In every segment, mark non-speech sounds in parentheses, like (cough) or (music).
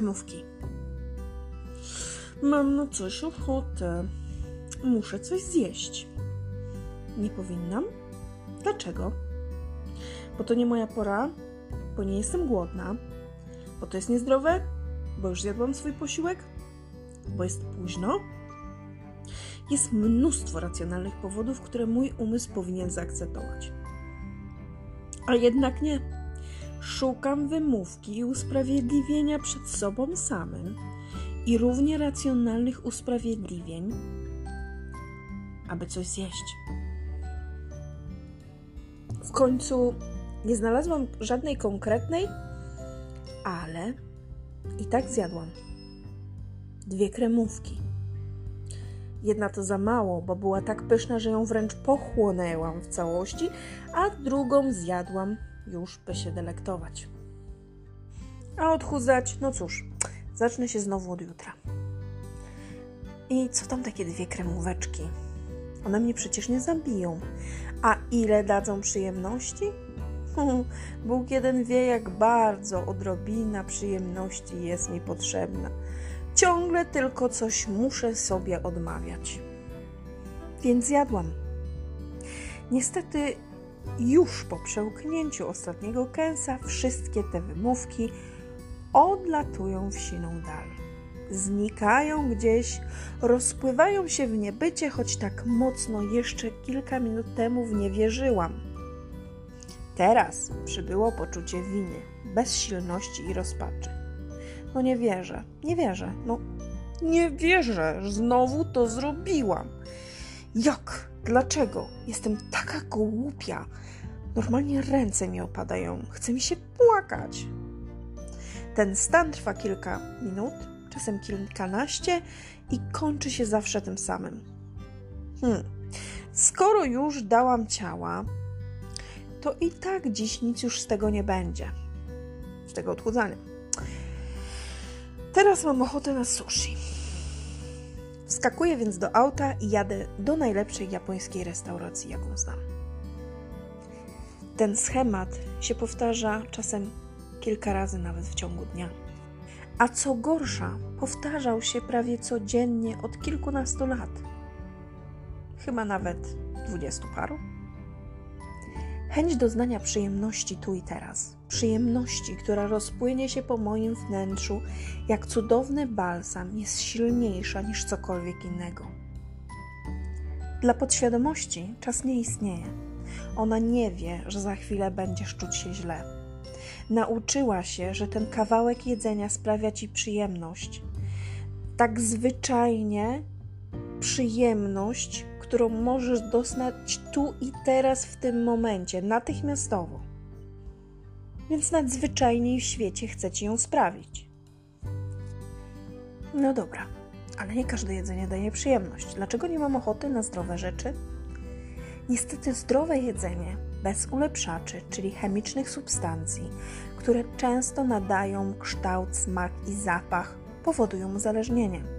wymówki. Mam na coś ochotę. Muszę coś zjeść. Nie powinnam? Dlaczego? Bo to nie moja pora, bo nie jestem głodna, bo to jest niezdrowe, bo już zjadłam swój posiłek, bo jest późno. Jest mnóstwo racjonalnych powodów, które mój umysł powinien zaakceptować. A jednak nie. Szukam wymówki i usprawiedliwienia przed sobą samym i równie racjonalnych usprawiedliwień, aby coś zjeść. W końcu nie znalazłam żadnej konkretnej, ale i tak zjadłam. Dwie kremówki. Jedna to za mało, bo była tak pyszna, że ją wręcz pochłonęłam w całości, a drugą zjadłam już, by się delektować. A odchudzać, no cóż, zacznę się znowu od jutra. I co tam takie dwie kremóweczki? One mnie przecież nie zabiją. A ile dadzą przyjemności? (laughs) Bóg jeden wie, jak bardzo odrobina przyjemności jest mi potrzebna. Ciągle tylko coś muszę sobie odmawiać. Więc jadłam. Niestety, już po przełknięciu ostatniego kęsa, wszystkie te wymówki odlatują w siną dal. Znikają gdzieś, rozpływają się w niebycie, choć tak mocno jeszcze kilka minut temu w nie wierzyłam. Teraz przybyło poczucie winy, bezsilności i rozpaczy. No nie wierzę, nie wierzę, no nie wierzę, znowu to zrobiłam. Jak? Dlaczego? Jestem taka głupia. Normalnie ręce mi opadają, chce mi się płakać. Ten stan trwa kilka minut, czasem kilkanaście i kończy się zawsze tym samym. Hmm. Skoro już dałam ciała, to i tak dziś nic już z tego nie będzie. Z tego odchudzania. Teraz mam ochotę na sushi. Wskakuję więc do auta i jadę do najlepszej japońskiej restauracji, jaką znam. Ten schemat się powtarza czasem kilka razy nawet w ciągu dnia. A co gorsza, powtarzał się prawie codziennie od kilkunastu lat. Chyba nawet dwudziestu paru. Chęć doznania przyjemności tu i teraz, przyjemności, która rozpłynie się po moim wnętrzu jak cudowny balsam, jest silniejsza niż cokolwiek innego. Dla podświadomości czas nie istnieje. Ona nie wie, że za chwilę będziesz czuć się źle. Nauczyła się, że ten kawałek jedzenia sprawia ci przyjemność. Tak zwyczajnie przyjemność, którą możesz doznać tu i teraz, w tym momencie, natychmiastowo. Więc nadzwyczajniej w świecie chce ci ją sprawić. No dobra, ale nie każde jedzenie daje przyjemność. Dlaczego nie mam ochoty na zdrowe rzeczy? Niestety zdrowe jedzenie bez ulepszaczy, czyli chemicznych substancji, które często nadają kształt, smak i zapach, powodują uzależnienie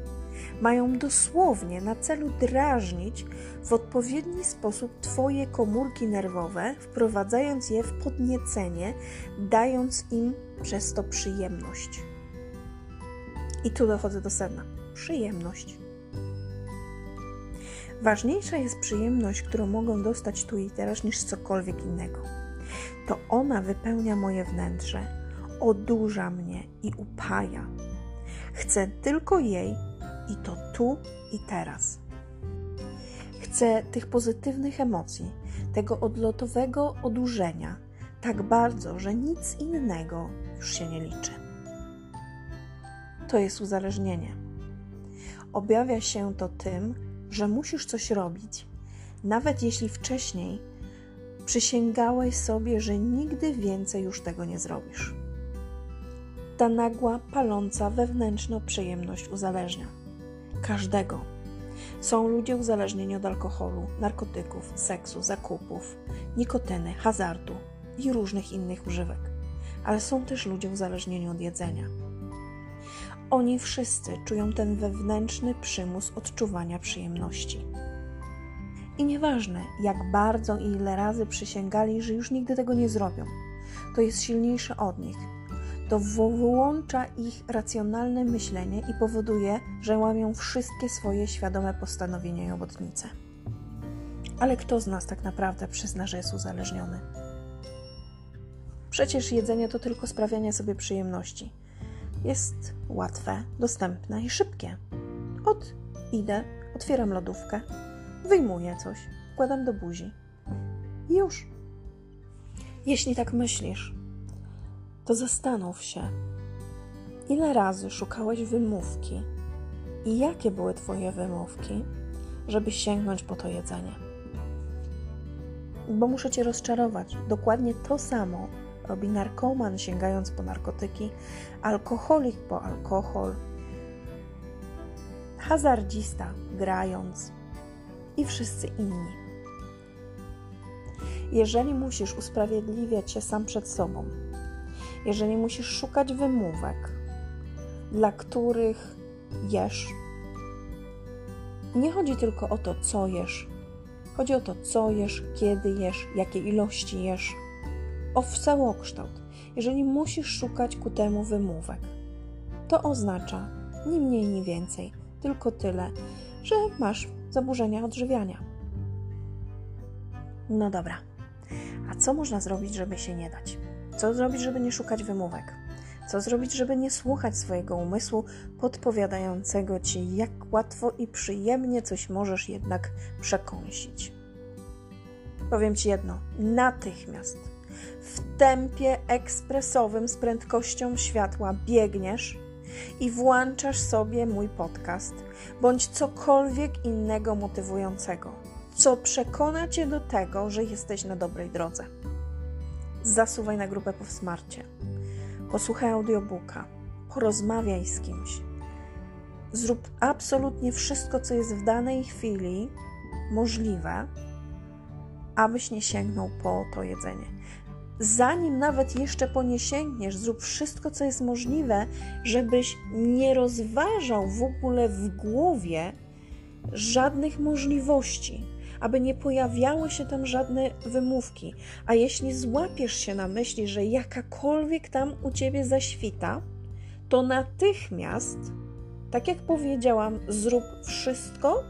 mają dosłownie na celu drażnić w odpowiedni sposób Twoje komórki nerwowe, wprowadzając je w podniecenie, dając im przez to przyjemność. I tu dochodzę do sedna. Przyjemność. Ważniejsza jest przyjemność, którą mogą dostać tu i teraz, niż cokolwiek innego. To ona wypełnia moje wnętrze, odurza mnie i upaja. Chcę tylko jej i to tu i teraz. Chcę tych pozytywnych emocji, tego odlotowego odurzenia tak bardzo, że nic innego już się nie liczy. To jest uzależnienie. Objawia się to tym, że musisz coś robić, nawet jeśli wcześniej przysięgałeś sobie, że nigdy więcej już tego nie zrobisz. Ta nagła, paląca wewnętrzna przyjemność uzależnia każdego. Są ludzie uzależnieni od alkoholu, narkotyków, seksu, zakupów, nikotyny, hazardu i różnych innych używek, ale są też ludzie uzależnieni od jedzenia. Oni wszyscy czują ten wewnętrzny przymus odczuwania przyjemności. I nieważne, jak bardzo i ile razy przysięgali, że już nigdy tego nie zrobią, to jest silniejsze od nich. To wyłącza ich racjonalne myślenie i powoduje, że łamią wszystkie swoje świadome postanowienia i obotnice. Ale kto z nas tak naprawdę przyzna, że jest uzależniony? Przecież jedzenie to tylko sprawianie sobie przyjemności. Jest łatwe, dostępne i szybkie. Od idę, otwieram lodówkę, wyjmuję coś, wkładam do buzi i już. Jeśli tak myślisz, to zastanów się, ile razy szukałeś wymówki i jakie były Twoje wymówki, żeby sięgnąć po to jedzenie. Bo muszę Cię rozczarować. Dokładnie to samo robi narkoman sięgając po narkotyki, alkoholik po alkohol, hazardzista grając i wszyscy inni. Jeżeli musisz usprawiedliwiać się sam przed sobą, jeżeli musisz szukać wymówek, dla których jesz, nie chodzi tylko o to, co jesz, chodzi o to, co jesz, kiedy jesz, jakie ilości jesz, o całokształt. Jeżeli musisz szukać ku temu wymówek, to oznacza ni mniej, ni więcej, tylko tyle, że masz zaburzenia odżywiania. No dobra, a co można zrobić, żeby się nie dać? Co zrobić, żeby nie szukać wymówek? Co zrobić, żeby nie słuchać swojego umysłu podpowiadającego ci, jak łatwo i przyjemnie coś możesz jednak przekąsić? Powiem ci jedno: natychmiast w tempie ekspresowym z prędkością światła biegniesz i włączasz sobie mój podcast bądź cokolwiek innego motywującego, co przekona cię do tego, że jesteś na dobrej drodze. Zasuwaj na grupę po wsparcie, posłuchaj audiobooka, porozmawiaj z kimś. Zrób absolutnie wszystko, co jest w danej chwili możliwe, abyś nie sięgnął po to jedzenie. Zanim nawet jeszcze po nie sięgniesz, zrób wszystko, co jest możliwe, żebyś nie rozważał w ogóle w głowie żadnych możliwości, aby nie pojawiały się tam żadne wymówki. A jeśli złapiesz się na myśli, że jakakolwiek tam u ciebie zaświta, to natychmiast, tak jak powiedziałam, zrób wszystko,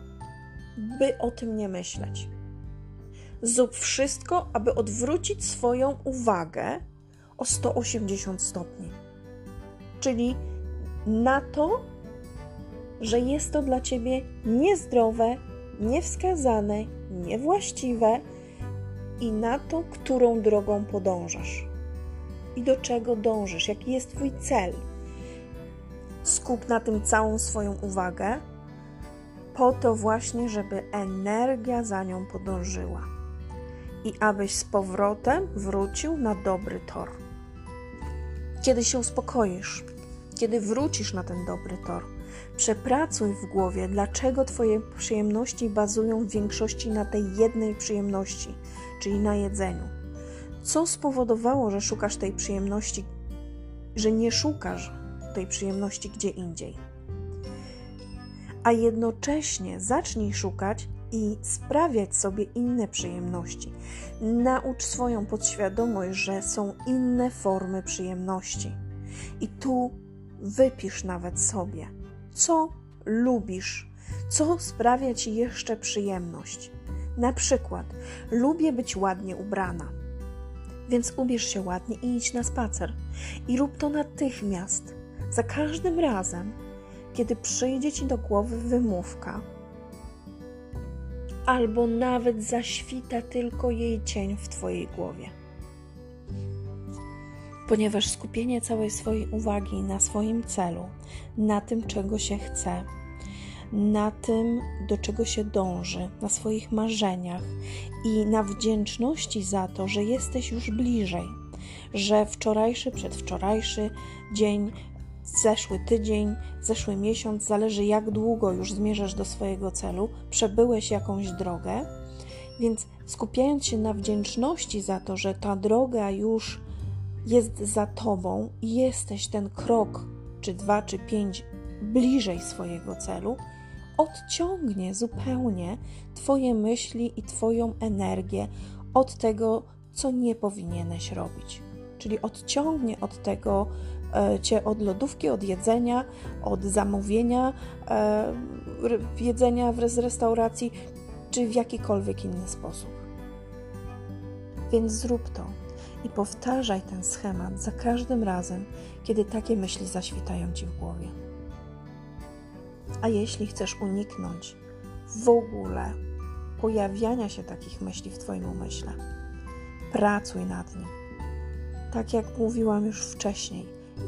by o tym nie myśleć. Zrób wszystko, aby odwrócić swoją uwagę o 180 stopni. Czyli na to, że jest to dla ciebie niezdrowe, niewskazane, niewłaściwe i na to, którą drogą podążasz i do czego dążysz, jaki jest Twój cel. Skup na tym całą swoją uwagę, po to właśnie, żeby energia za nią podążyła i abyś z powrotem wrócił na dobry tor. Kiedy się uspokoisz, kiedy wrócisz na ten dobry tor, przepracuj w głowie, dlaczego Twoje przyjemności bazują w większości na tej jednej przyjemności, czyli na jedzeniu. Co spowodowało, że szukasz tej przyjemności, że nie szukasz tej przyjemności gdzie indziej? A jednocześnie zacznij szukać i sprawiać sobie inne przyjemności. Naucz swoją podświadomość, że są inne formy przyjemności. I tu wypisz nawet sobie, co lubisz, co sprawia ci jeszcze przyjemność. Na przykład, lubię być ładnie ubrana, więc ubierz się ładnie i idź na spacer. I rób to natychmiast, za każdym razem, kiedy przyjdzie ci do głowy wymówka, albo nawet zaświta tylko jej cień w Twojej głowie. Ponieważ skupienie całej swojej uwagi na swoim celu, na tym, czego się chce, na tym, do czego się dąży, na swoich marzeniach i na wdzięczności za to, że jesteś już bliżej, że wczorajszy, przedwczorajszy dzień zeszły tydzień, zeszły miesiąc, zależy jak długo już zmierzasz do swojego celu, przebyłeś jakąś drogę, więc skupiając się na wdzięczności za to, że ta droga już jest za tobą i jesteś ten krok, czy dwa, czy pięć bliżej swojego celu, odciągnie zupełnie Twoje myśli i Twoją energię od tego, co nie powinieneś robić. czyli odciągnie od tego e, cię od lodówki, od jedzenia, od zamówienia e, jedzenia w restauracji, czy w jakikolwiek inny sposób. Więc zrób to i powtarzaj ten schemat za każdym razem, kiedy takie myśli zaświtają ci w głowie. A jeśli chcesz uniknąć w ogóle pojawiania się takich myśli w Twoim umyśle, pracuj nad nim. Tak jak mówiłam już wcześniej,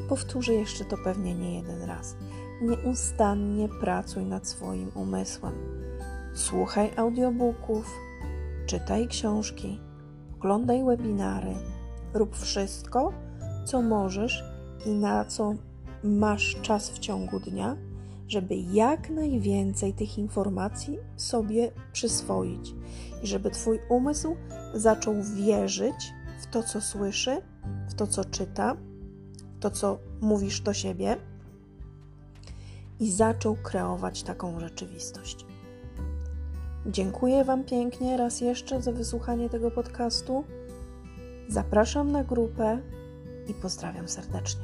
powtórzę jeszcze to pewnie nie jeden raz. Nieustannie pracuj nad swoim umysłem. Słuchaj audiobooków, czytaj książki, oglądaj webinary, rób wszystko, co możesz i na co masz czas w ciągu dnia, żeby jak najwięcej tych informacji sobie przyswoić i żeby Twój umysł zaczął wierzyć w to, co słyszy, w to, co czyta, w to, co mówisz do siebie i zaczął kreować taką rzeczywistość. Dziękuję Wam pięknie raz jeszcze za wysłuchanie tego podcastu. Zapraszam na grupę i pozdrawiam serdecznie.